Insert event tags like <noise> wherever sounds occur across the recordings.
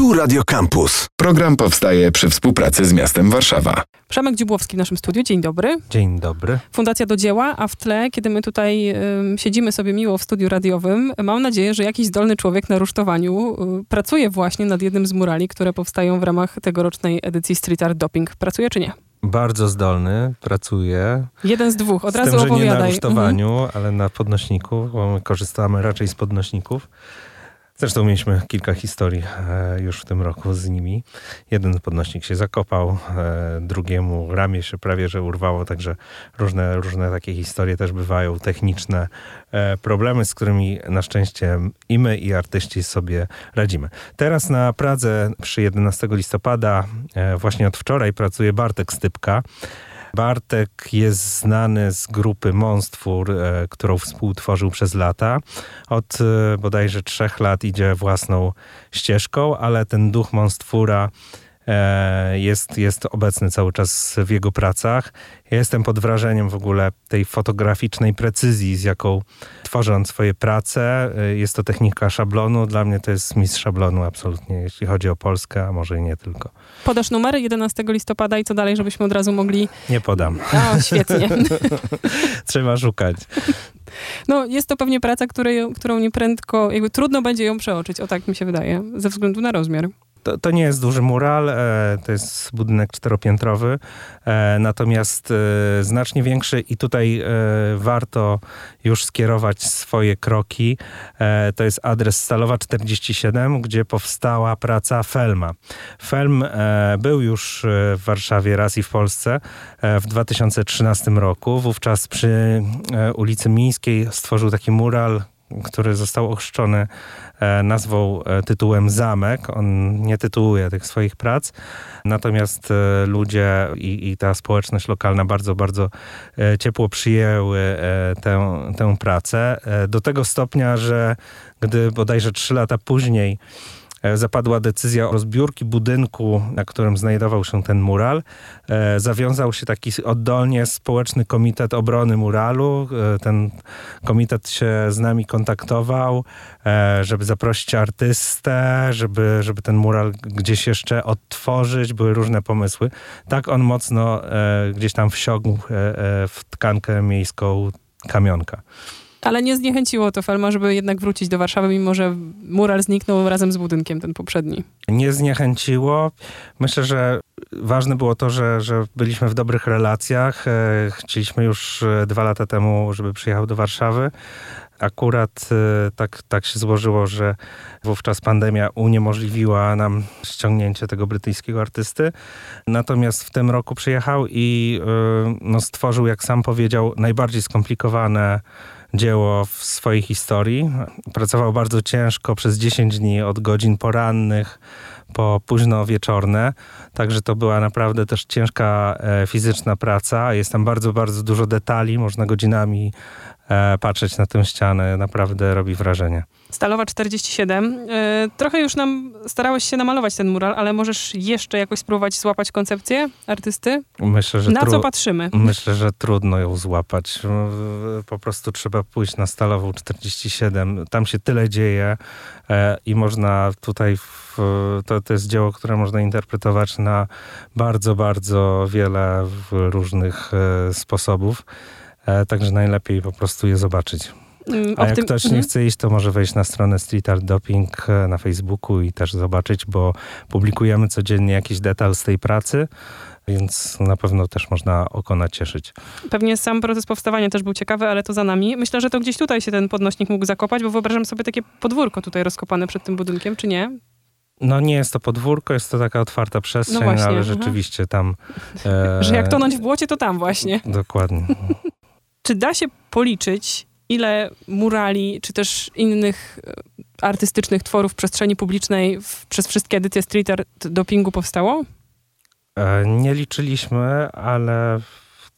Tu Radio Campus. Program powstaje przy współpracy z miastem Warszawa. Przemek Dziubłowski w naszym studiu. Dzień dobry. Dzień dobry. Fundacja do dzieła, a w tle, kiedy my tutaj y, siedzimy sobie miło w studiu radiowym, mam nadzieję, że jakiś zdolny człowiek na rusztowaniu y, pracuje właśnie nad jednym z murali, które powstają w ramach tegorocznej edycji Street Art Doping. Pracuje czy nie? Bardzo zdolny, pracuje. Jeden z dwóch, od z razu tym, że opowiadaj. nie na Mhm. rusztowaniu, ale na podnośniku, bo my korzystamy raczej z podnośników. Zresztą mieliśmy kilka historii e, już w tym roku z nimi. Jeden podnośnik się zakopał, e, drugiemu ramię się prawie że urwało, także różne, różne takie historie też bywają, techniczne e, problemy, z którymi na szczęście i my, i artyści sobie radzimy. Teraz na Pradze przy 11 listopada, właśnie od wczoraj pracuje Bartek Stypka. Bartek jest znany z grupy Monstwór, e, którą współtworzył przez lata. Od e, bodajże trzech lat idzie własną ścieżką, ale ten duch Monstwóra jest, jest obecny cały czas w jego pracach. Ja jestem pod wrażeniem w ogóle tej fotograficznej precyzji, z jaką tworzy on swoje prace. E, Jest to technika szablonu. Dla mnie to jest mistrz szablonu absolutnie, jeśli chodzi o Polskę, a może i nie tylko. Podasz numer 11 listopada i co dalej, żebyśmy od razu mogli... Nie podam. O, świetnie. <laughs> Trzeba szukać. No, jest to pewnie praca, której, którą nieprędko, jakby trudno będzie ją przeoczyć, o tak mi się wydaje, ze względu na rozmiar. To, to nie jest duży mural, e, to jest budynek czteropiętrowy, e, natomiast e, znacznie większy i tutaj warto już skierować swoje kroki. To jest adres Stalowa 47, gdzie powstała praca Felma. Felm był już w Warszawie raz i w Polsce w 2013 roku. Wówczas przy ulicy Mińskiej stworzył taki mural, który został ochrzczony e, nazwą, e, tytułem Zamek. On nie tytułuje tych swoich prac, natomiast e, ludzie i, i ta społeczność lokalna bardzo, bardzo ciepło przyjęły tę, tę pracę. Do tego stopnia, że gdy bodajże trzy lata później zapadła decyzja o rozbiórki budynku, na którym znajdował się ten mural. E, Zawiązał się taki oddolnie społeczny komitet obrony muralu. E, Ten komitet się z nami kontaktował, e, żeby zaprosić artystę, żeby, żeby ten mural gdzieś jeszcze odtworzyć. Były różne pomysły. Tak on mocno e, gdzieś tam wsiągł e, e, w tkankę miejską kamionka. Ale nie zniechęciło to Felma, żeby jednak wrócić do Warszawy, mimo że mural zniknął razem z budynkiem, ten poprzedni. nie zniechęciło. Myślę, że ważne było to, że, że byliśmy w dobrych relacjach. E, Chcieliśmy już e, dwa lata temu, żeby przyjechał do Warszawy. Akurat e, tak, tak się złożyło, że wówczas pandemia uniemożliwiła nam ściągnięcie tego brytyjskiego artysty. Natomiast w tym roku przyjechał i no, stworzył, jak sam powiedział, najbardziej skomplikowane dzieło w swojej historii. Pracował bardzo ciężko przez 10 dni, od godzin porannych po późno wieczorne. Także to była naprawdę też ciężka e, fizyczna praca. Jest tam bardzo, bardzo dużo detali. Można godzinami e, patrzeć na tę ścianę. Naprawdę robi wrażenie. Stalowa 47. E, trochę już nam starałeś się namalować ten mural, ale możesz jeszcze jakoś spróbować złapać koncepcję artysty? Myślę, że Na co patrzymy? Myślę, że trudno ją złapać. Po prostu trzeba pójść na Stalową 47. Tam się tyle dzieje e, i można tutaj, w, to, to jest dzieło, które można interpretować na bardzo, bardzo wiele różnych e, sposobów. Także najlepiej po prostu je zobaczyć. Mm, A jak ktoś nie Mhm. chce iść, to może wejść na stronę Street Art Doping e, na Facebooku i też zobaczyć, bo publikujemy codziennie jakiś detal z tej pracy, więc na pewno też można oko nacieszyć. Pewnie sam proces powstawania też był ciekawy, ale to za nami. Myślę, że to gdzieś tutaj się ten podnośnik mógł zakopać, bo wyobrażam sobie takie podwórko tutaj rozkopane przed tym budynkiem, czy nie? No nie jest to podwórko, jest to taka otwarta przestrzeń, No właśnie, ale aha. rzeczywiście tam... e, <laughs> Że jak tonąć w błocie, to tam właśnie. Dokładnie. <laughs> Czy da się policzyć, ile murali, czy też innych e, artystycznych tworów w przestrzeni publicznej w, przez wszystkie edycje street art dopingu powstało? E, Nie liczyliśmy, ale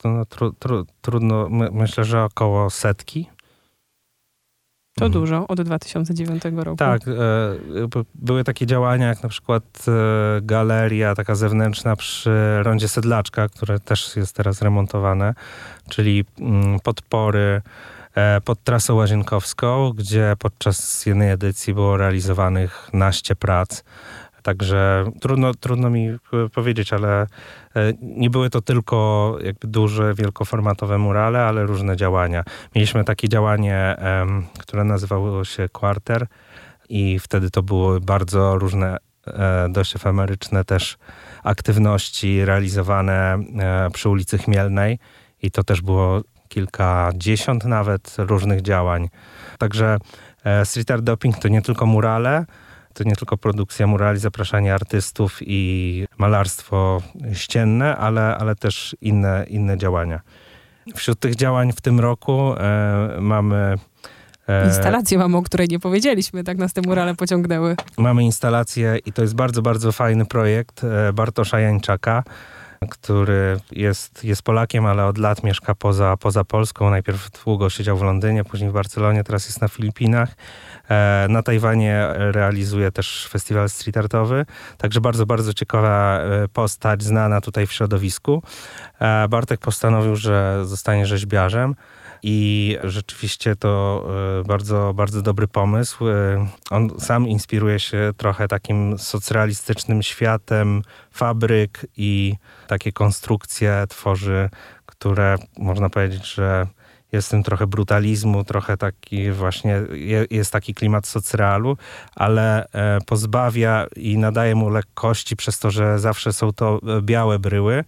no, tru, tru, trudno, my, myślę, że około setki. To Mhm. dużo, od 2009 roku. Tak, e, były takie działania jak na przykład e, galeria taka zewnętrzna przy rondzie Sedlaczka, które też jest teraz remontowane, czyli mm, podpory pod trasą łazienkowską, gdzie podczas jednej edycji było realizowanych naście prac. Także trudno, trudno mi powiedzieć, ale nie były to tylko jakby duże, wielkoformatowe murale, ale różne działania. Mieliśmy takie działanie, które nazywało się Quarter i wtedy to były bardzo różne, dość efemeryczne też aktywności realizowane przy ulicy Chmielnej i to też było kilkadziesiąt nawet różnych działań. Także e, street art doping to nie tylko murale, to nie tylko produkcja murali, zapraszanie artystów i malarstwo ścienne, ale, ale też inne, inne działania. Wśród tych działań w tym roku e, mamy e, Instalację mamy, o której nie powiedzieliśmy, tak nas te murale pociągnęły. Mamy instalację i to jest bardzo, bardzo fajny projekt e, Bartosza Jańczaka, który jest, jest Polakiem, ale od lat mieszka poza, poza Polską. Najpierw długo siedział w Londynie, później w Barcelonie, teraz jest na Filipinach. E, na Tajwanie realizuje też festiwal street artowy, także bardzo, bardzo ciekawa e, postać, znana tutaj w środowisku. E, Bartek postanowił, że zostanie rzeźbiarzem. I rzeczywiście to bardzo, bardzo dobry pomysł. On sam inspiruje się trochę takim socrealistycznym światem fabryk i takie konstrukcje tworzy, które można powiedzieć, że jest w tym trochę brutalizmu, trochę taki właśnie, jest taki klimat socrealu, ale e, pozbawia i nadaje mu lekkości przez to, że zawsze są to e, białe bryły.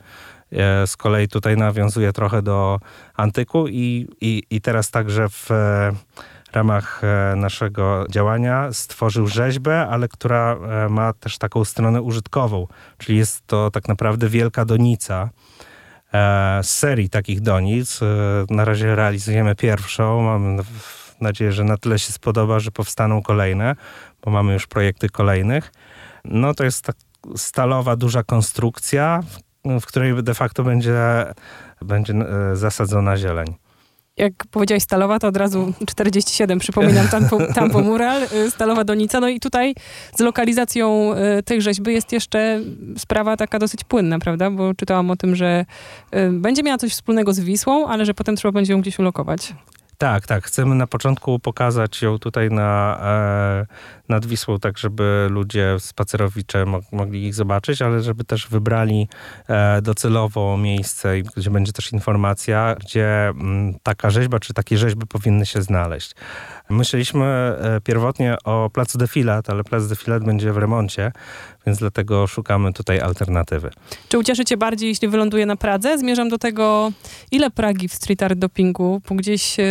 E, z kolei tutaj nawiązuje trochę do antyku i, i, i teraz także w ramach naszego działania stworzył rzeźbę, ale która ma też taką stronę użytkową, czyli jest to tak naprawdę wielka donica, E, z serii takich donic. E, na razie realizujemy pierwszą. Mam nadzieję, że na tyle się spodoba, że powstaną kolejne, bo mamy już projekty kolejnych. No to jest tak stalowa, duża konstrukcja, w której de facto będzie, będzie e, zasadzona zieleń jak powiedziałeś stalowa, to od razu 47, przypominam, Tampo, Tampo Mural, y, stalowa donica. No i tutaj z lokalizacją y, tej rzeźby jest jeszcze sprawa taka dosyć płynna, prawda? Bo czytałam o tym, że będzie miała coś wspólnego z Wisłą, ale że potem trzeba będzie ją gdzieś ulokować. Tak, tak. Chcemy na początku pokazać ją tutaj na, e, nad Wisłą, tak żeby ludzie, spacerowicze mogli ich zobaczyć, ale żeby też wybrali e, docelowo miejsce, gdzie będzie też informacja, gdzie mm, taka rzeźba czy takie rzeźby powinny się znaleźć. Myśleliśmy e, pierwotnie o placu Defilat, ale plac Defilat będzie w remoncie, więc dlatego szukamy tutaj alternatywy. Czy ucieszy cię bardziej, jeśli wyląduje na Pradze? Zmierzam do tego, ile Pragi w street art dopingu, bo gdzieś e,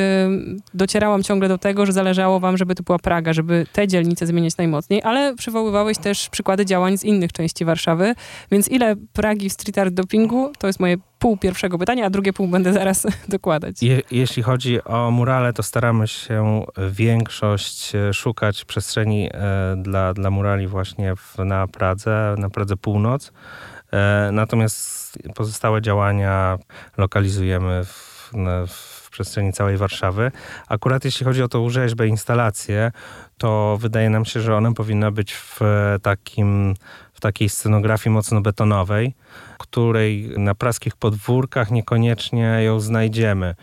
docierałam ciągle do tego, że zależało wam, żeby to była Praga, żeby te dzielnice zmieniać najmocniej, ale przywoływałeś też przykłady działań z innych części Warszawy, więc ile Pragi w street art dopingu? To jest moje pół pierwszego pytania, a drugie pół będę zaraz <laughs> dokładać. Je, jeśli chodzi o murale, to staramy się większość e, szukać przestrzeni e, dla, dla murali właśnie w, na Pradze, na Pradze Północ. E, natomiast pozostałe działania lokalizujemy w, w przestrzeni całej Warszawy. Akurat jeśli chodzi o tą rzeźbę, instalację, to wydaje nam się, że ona powinna być w takim w takiej scenografii mocno betonowej, której na praskich podwórkach niekoniecznie ją znajdziemy.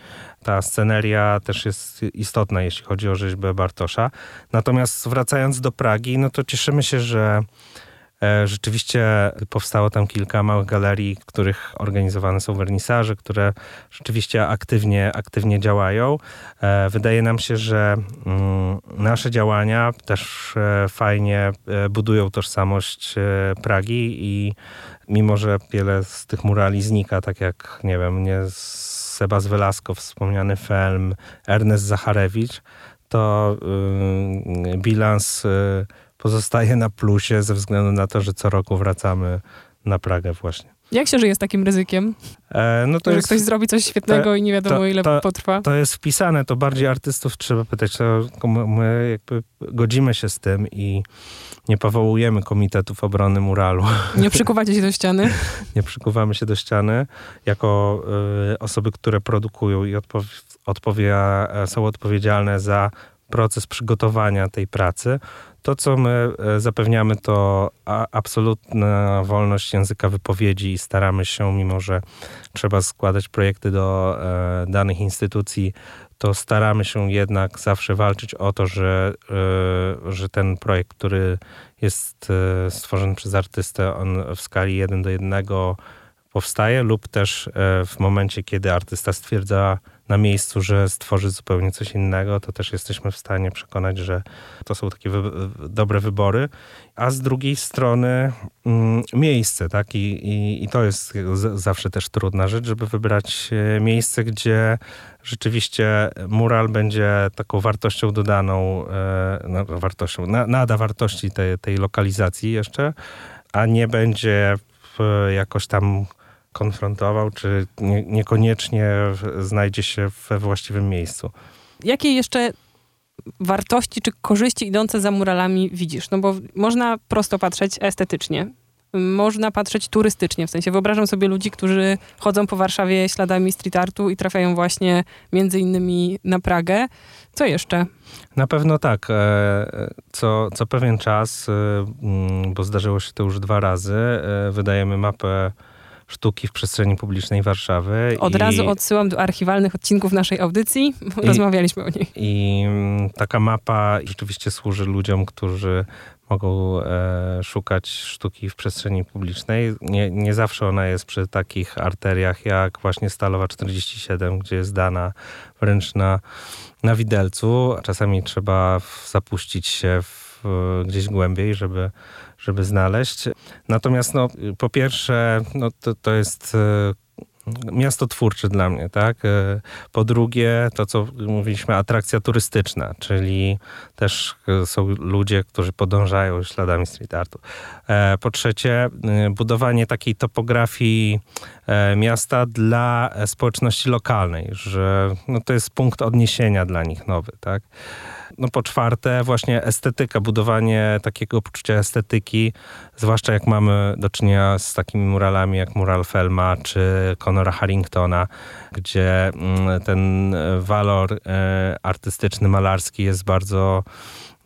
Ta sceneria też jest istotna, jeśli chodzi o rzeźbę Bartosza. Natomiast wracając do Pragi, no to cieszymy się, że E, rzeczywiście powstało tam kilka małych galerii, w których organizowane są wernisaże, które rzeczywiście aktywnie, aktywnie działają. E, wydaje nam się, że mm, nasze działania też e, fajnie budują tożsamość Pragi i mimo, że wiele z tych murali znika, tak jak, nie wiem, nie Sebas Velasco, wspomniany Felm, Ernest Zacharewicz, to yy, bilans yy, pozostaje na plusie ze względu na to, że co roku wracamy na Pragę właśnie. Jak się żyje z takim ryzykiem? E, no to że jest, ktoś zrobi coś świetnego to, i nie wiadomo, to, ile to, potrwa? To jest wpisane, to bardziej artystów trzeba pytać. To my jakby godzimy się z tym i nie powołujemy komitetów obrony muralu. Nie przykuwacie się do ściany? <laughs> nie przykuwamy się do ściany. Jako y, osoby, które produkują i odpowie, odpowie, są odpowiedzialne za proces przygotowania tej pracy. To, co my e, zapewniamy, to absolutna wolność języka wypowiedzi i staramy się, mimo że trzeba składać projekty do e, danych instytucji, to staramy się jednak zawsze walczyć o to, że, e, że ten projekt, który jest stworzony przez artystę, on w skali 1 do 1 powstaje, lub też w momencie, kiedy artysta stwierdza na miejscu, że stworzy zupełnie coś innego, to też jesteśmy w stanie przekonać, że to są takie wy dobre wybory. A z drugiej strony mm, miejsce, tak? I, i, I, to jest zawsze też trudna rzecz, żeby wybrać e, miejsce, gdzie rzeczywiście mural będzie taką wartością dodaną, e, no, wartością, na, nada wartości tej, tej lokalizacji jeszcze, a nie będzie jakoś tam konfrontował, czy nie, niekoniecznie znajdzie się we właściwym miejscu. Jakie jeszcze wartości czy korzyści idące za muralami widzisz? No bo można prosto patrzeć estetycznie. Można patrzeć turystycznie, w sensie wyobrażam sobie ludzi, którzy chodzą po Warszawie śladami street artu i trafiają właśnie między innymi na Pragę. Co jeszcze? Na pewno tak. E, co, co pewien czas, e, bo zdarzyło się to już dwa razy, e, wydajemy mapę sztuki w przestrzeni publicznej Warszawy. Od I, razu odsyłam do archiwalnych odcinków naszej audycji, i, rozmawialiśmy o niej. I mm, taka mapa rzeczywiście służy ludziom, którzy mogą e, szukać sztuki w przestrzeni publicznej. Nie, nie zawsze ona jest przy takich arteriach jak właśnie Stalowa 47, gdzie jest dana wręcz na, na widelcu. Czasami trzeba zapuścić się w, gdzieś głębiej, żeby żeby znaleźć. Natomiast no, po pierwsze, no, to, to jest e, miasto twórcze dla mnie, tak? E, po drugie, to co mówiliśmy, atrakcja turystyczna, czyli też e, są ludzie, którzy podążają śladami street artu. Po trzecie, budowanie takiej topografii miasta dla społeczności lokalnej, że no, to jest punkt odniesienia dla nich nowy, tak? No po czwarte, właśnie estetyka, budowanie takiego poczucia estetyki, zwłaszcza jak mamy do czynienia z takimi muralami jak mural Felma czy Conora Harringtona, gdzie mm, ten walor e, artystyczny, malarski jest bardzo,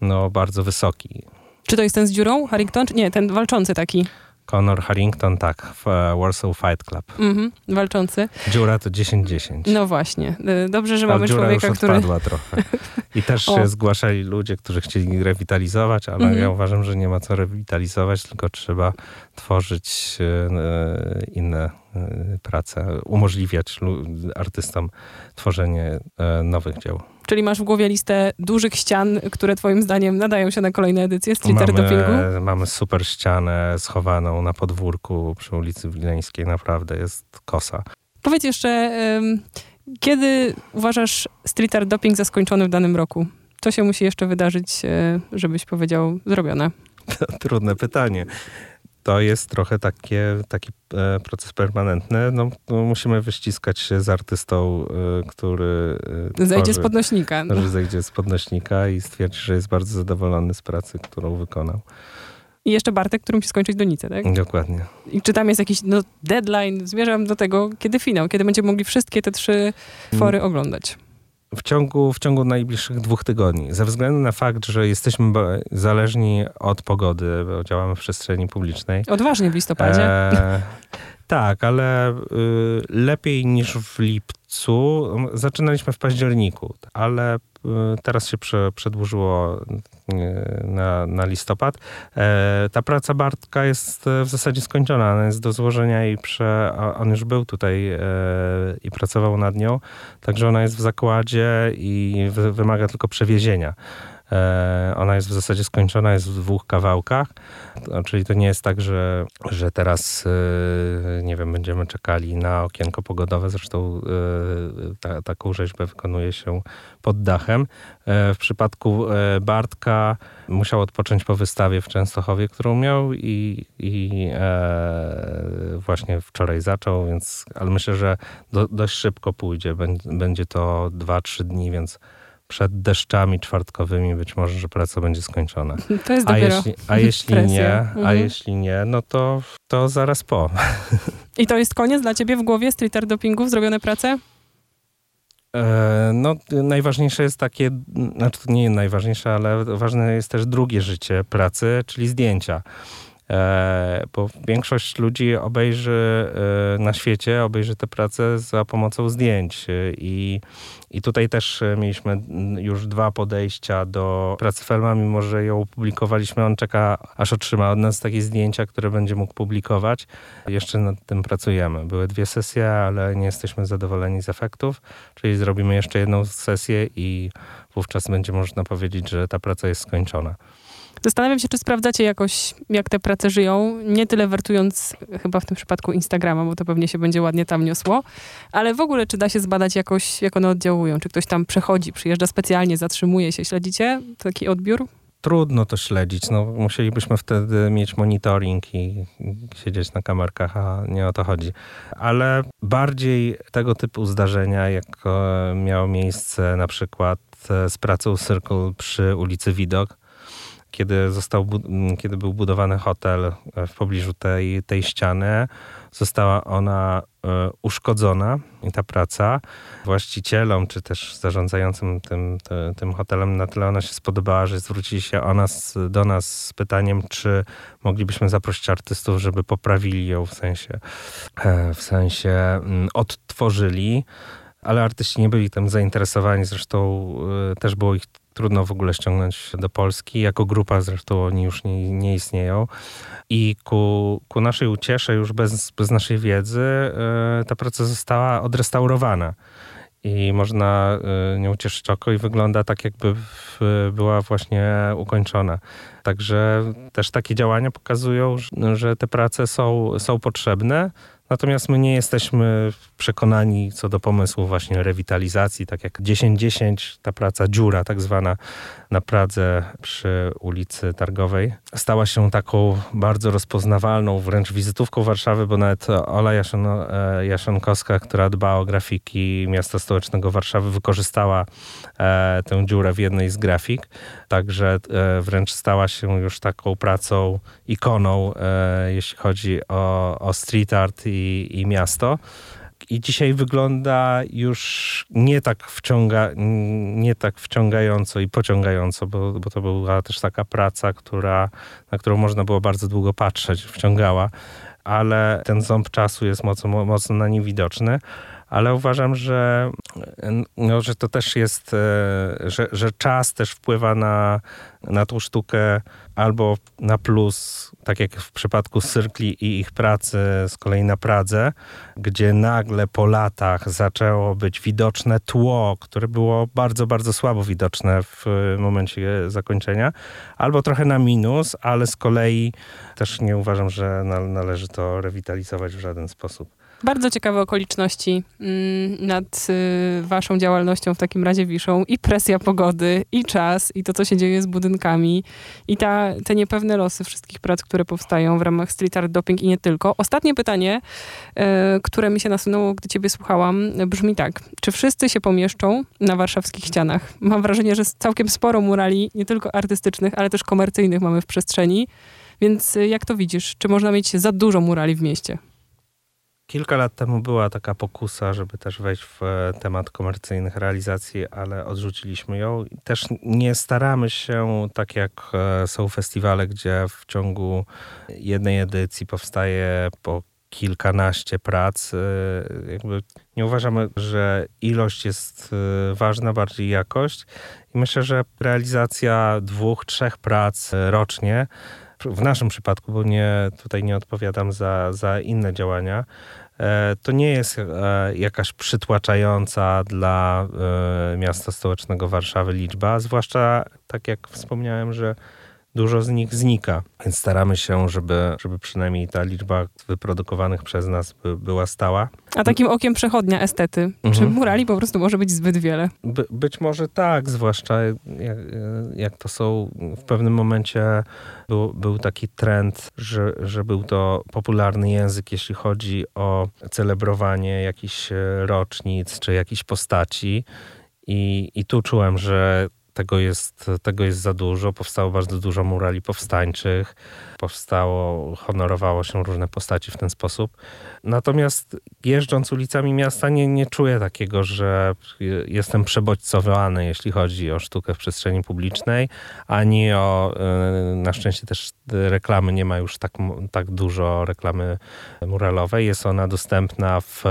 no, bardzo wysoki. Czy to jest ten z dziurą, Harrington? Czy nie, ten walczący taki. Conor Harrington, tak, w e, Warsaw Fight Club. Mhm, walczący. Dziura to 10-10. No właśnie. E, dobrze, że mamy człowieka, już który... trochę. I też <laughs> się zgłaszali ludzie, którzy chcieli rewitalizować, ale mhm. ja uważam, że nie ma co rewitalizować, tylko trzeba tworzyć e, inne prace, umożliwiać artystom tworzenie nowych dzieł. Czyli masz w głowie listę dużych ścian, które twoim zdaniem nadają się na kolejne edycje street art dopingu? Mamy super ścianę schowaną na podwórku przy ulicy Wileńskiej. Naprawdę jest kosa. Powiedz jeszcze, kiedy uważasz street art doping za skończony w danym roku? Co się musi jeszcze wydarzyć, e, żebyś powiedział zrobione? <laughs> Trudne pytanie to jest trochę takie, taki e, proces permanentny. No, no, musimy wyściskać się z artystą, e, który e, zejdzie z podnośnika. No. Że zejdzie z podnośnika i stwierdzi, że jest bardzo zadowolony z pracy, którą wykonał. I jeszcze Bartek, który musi skończyć donicę, tak? Dokładnie. I czy tam jest jakiś no, deadline? Zmierzam do tego, kiedy finał, kiedy będziemy mogli wszystkie te trzy fory mm. oglądać w ciągu, w ciągu najbliższych dwóch tygodni. Ze względu na fakt, że jesteśmy zależni od pogody, bo działamy w przestrzeni publicznej. Odważnie w listopadzie. E, tak, ale y, lepiej niż w lipcu. Zaczynaliśmy w październiku, ale teraz się prze, przedłużyło y, na, na listopad. E, ta praca Bartka jest w zasadzie skończona. Ona jest do złożenia i prze, on już był tutaj e, i pracował nad nią. Także ona jest w zakładzie i wymaga tylko przewiezienia. E, ona jest w zasadzie skończona, jest w dwóch kawałkach, czyli to nie jest tak, że, że teraz, e, nie wiem, będziemy czekali na okienko pogodowe. Zresztą e, ta, taką rzeźbę wykonuje się pod dachem. W przypadku Bartka musiał odpocząć po wystawie w Częstochowie, którą miał i, i właśnie wczoraj zaczął, więc, ale myślę, że do, dość szybko pójdzie. Będzie to 2-3 dni, więc przed deszczami czwartkowymi być może, że praca będzie skończona. <laughs> To jest a jeśli, a jeśli nie, mhm. a jeśli nie, no to, to zaraz po. I to jest koniec dla ciebie w głowie street art dopingów, zrobione prace? E, no, najważniejsze jest takie, znaczy to nie najważniejsze, ale ważne jest też drugie życie pracy, czyli zdjęcia. E, bo większość ludzi obejrzy e, na świecie, obejrzy tę pracę za pomocą zdjęć. I, I tutaj też mieliśmy już dwa podejścia do pracy Felma, mimo że ją publikowaliśmy. On czeka, aż otrzyma od nas takie zdjęcia, które będzie mógł publikować. Jeszcze nad tym pracujemy. Były dwie sesje, ale nie jesteśmy zadowoleni z efektów, czyli zrobimy jeszcze jedną sesję i wówczas będzie można powiedzieć, że ta praca jest skończona. Zastanawiam się, czy sprawdzacie jakoś, jak te prace żyją, nie tyle wertując chyba w tym przypadku Instagrama, bo to pewnie się będzie ładnie tam niosło, ale w ogóle czy da się zbadać jakoś, jak one oddziałują? Czy ktoś tam przechodzi, przyjeżdża specjalnie, zatrzymuje się? Śledzicie taki odbiór? Trudno to śledzić. No, musielibyśmy wtedy mieć monitoring i siedzieć na kamerkach, a nie o to chodzi. Ale bardziej tego typu zdarzenia, jak miało miejsce na przykład z pracą Circle przy ulicy Widok, kiedy, został, kiedy był budowany hotel e, w pobliżu tej, tej ściany, została ona e, uszkodzona i ta praca właścicielom, czy też zarządzającym tym, tym hotelem na tyle ona się spodobała, że zwrócili się o nas, do nas z pytaniem, czy moglibyśmy zaprosić artystów, żeby poprawili ją w sensie, e, w sensie odtworzyli. Ale artyści nie byli tym zainteresowani, zresztą też było ich trudno w ogóle ściągnąć do Polski. Jako grupa zresztą oni już nie, nie istnieją. I ku, ku naszej uciesze, już bez, bez naszej wiedzy, yy, ta praca została odrestaurowana. I można yy, nią cieszyć oko i wygląda tak, jakby w, była właśnie ukończona. Także też takie działania pokazują, że, że te prace są, są potrzebne. Natomiast my nie jesteśmy przekonani co do pomysłu właśnie rewitalizacji, tak jak 10-10, ta praca dziura tak zwana na Pradze przy ulicy Targowej stała się taką bardzo rozpoznawalną wręcz wizytówką Warszawy, bo nawet Ola Jaszon, e, Jaszonkowska, która dba o grafiki miasta stołecznego Warszawy, wykorzystała e, tę dziurę w jednej z grafik. Także e, wręcz stała się już taką pracą, ikoną, jeśli chodzi o, o street art i, i miasto. I dzisiaj wygląda już nie tak, wciąga, nie tak wciągająco i pociągająco, bo, bo to była też taka praca, która, na którą można było bardzo długo patrzeć, wciągała, ale ten ząb czasu jest mocno, mocno na nim widoczny. Ale uważam, że, no, że to też jest, e, że, że czas też wpływa na, na tą sztukę albo na plus, tak jak w przypadku Cyrkli i ich pracy z kolei na Pradze, gdzie nagle po latach zaczęło być widoczne tło, które było bardzo, bardzo słabo widoczne w momencie zakończenia, albo trochę na minus, ale z kolei też nie uważam, że należy to rewitalizować w żaden sposób. Bardzo ciekawe okoliczności mm, nad y, waszą działalnością w takim razie wiszą i presja pogody, i czas, i to, co się dzieje z budynkami, i ta, te niepewne losy wszystkich prac, które powstają w ramach street art doping i nie tylko. Ostatnie pytanie, y, które mi się nasunęło, gdy ciebie słuchałam, brzmi tak. Czy wszyscy się pomieszczą na warszawskich ścianach? Mam wrażenie, że całkiem sporo murali, nie tylko artystycznych, ale też komercyjnych mamy w przestrzeni. Więc y, jak to widzisz? Czy można mieć za dużo murali w mieście? Kilka lat temu była taka pokusa, żeby też wejść w e, temat komercyjnych realizacji, ale odrzuciliśmy ją. Też nie staramy się, tak jak e, są festiwale, gdzie w ciągu jednej edycji powstaje po kilkanaście prac. E, jakby nie uważamy, że ilość jest ważna, bardziej jakość. I myślę, że realizacja dwóch, trzech prac rocznie w naszym przypadku, bo nie, tutaj nie odpowiadam za, za inne działania, e, to nie jest e, jakaś przytłaczająca dla e, miasta stołecznego Warszawy liczba, zwłaszcza tak jak wspomniałem, że dużo z nich znika. Więc staramy się, żeby, żeby przynajmniej ta liczba wyprodukowanych przez nas by, była stała. A takim okiem przechodnia estety, mhm. czy murali po prostu może być zbyt wiele? By, być może tak, zwłaszcza jak, jak, to są w pewnym momencie był, był taki trend, że, że był to popularny język, jeśli chodzi o celebrowanie jakichś rocznic czy jakichś postaci. I, I tu czułem, że tego jest, tego jest za dużo. Powstało bardzo dużo murali powstańczych. powstało, honorowało się różne postaci w ten sposób. Natomiast jeżdżąc ulicami miasta nie, nie czuję takiego, że jestem przebodźcowany, jeśli chodzi o sztukę w przestrzeni publicznej, ani o, e, na szczęście też reklamy, nie ma już tak, tak dużo reklamy muralowej. Jest ona dostępna w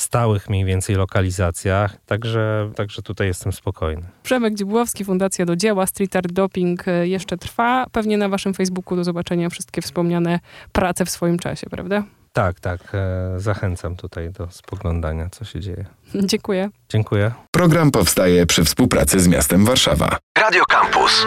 stałych mniej więcej lokalizacjach, także, także tutaj jestem spokojny. Przemek Dziubłowski, Fundacja do Dzieła, Street Art Doping e, jeszcze trwa. Pewnie na waszym Facebooku do zobaczenia wszystkie wspomniane prace w swoim czasie, prawda? Tak, tak. E, zachęcam tutaj do spoglądania, co się dzieje. <laughs> Dziękuję. Dziękuję. Program powstaje przy współpracy z miastem Warszawa. Radio Campus.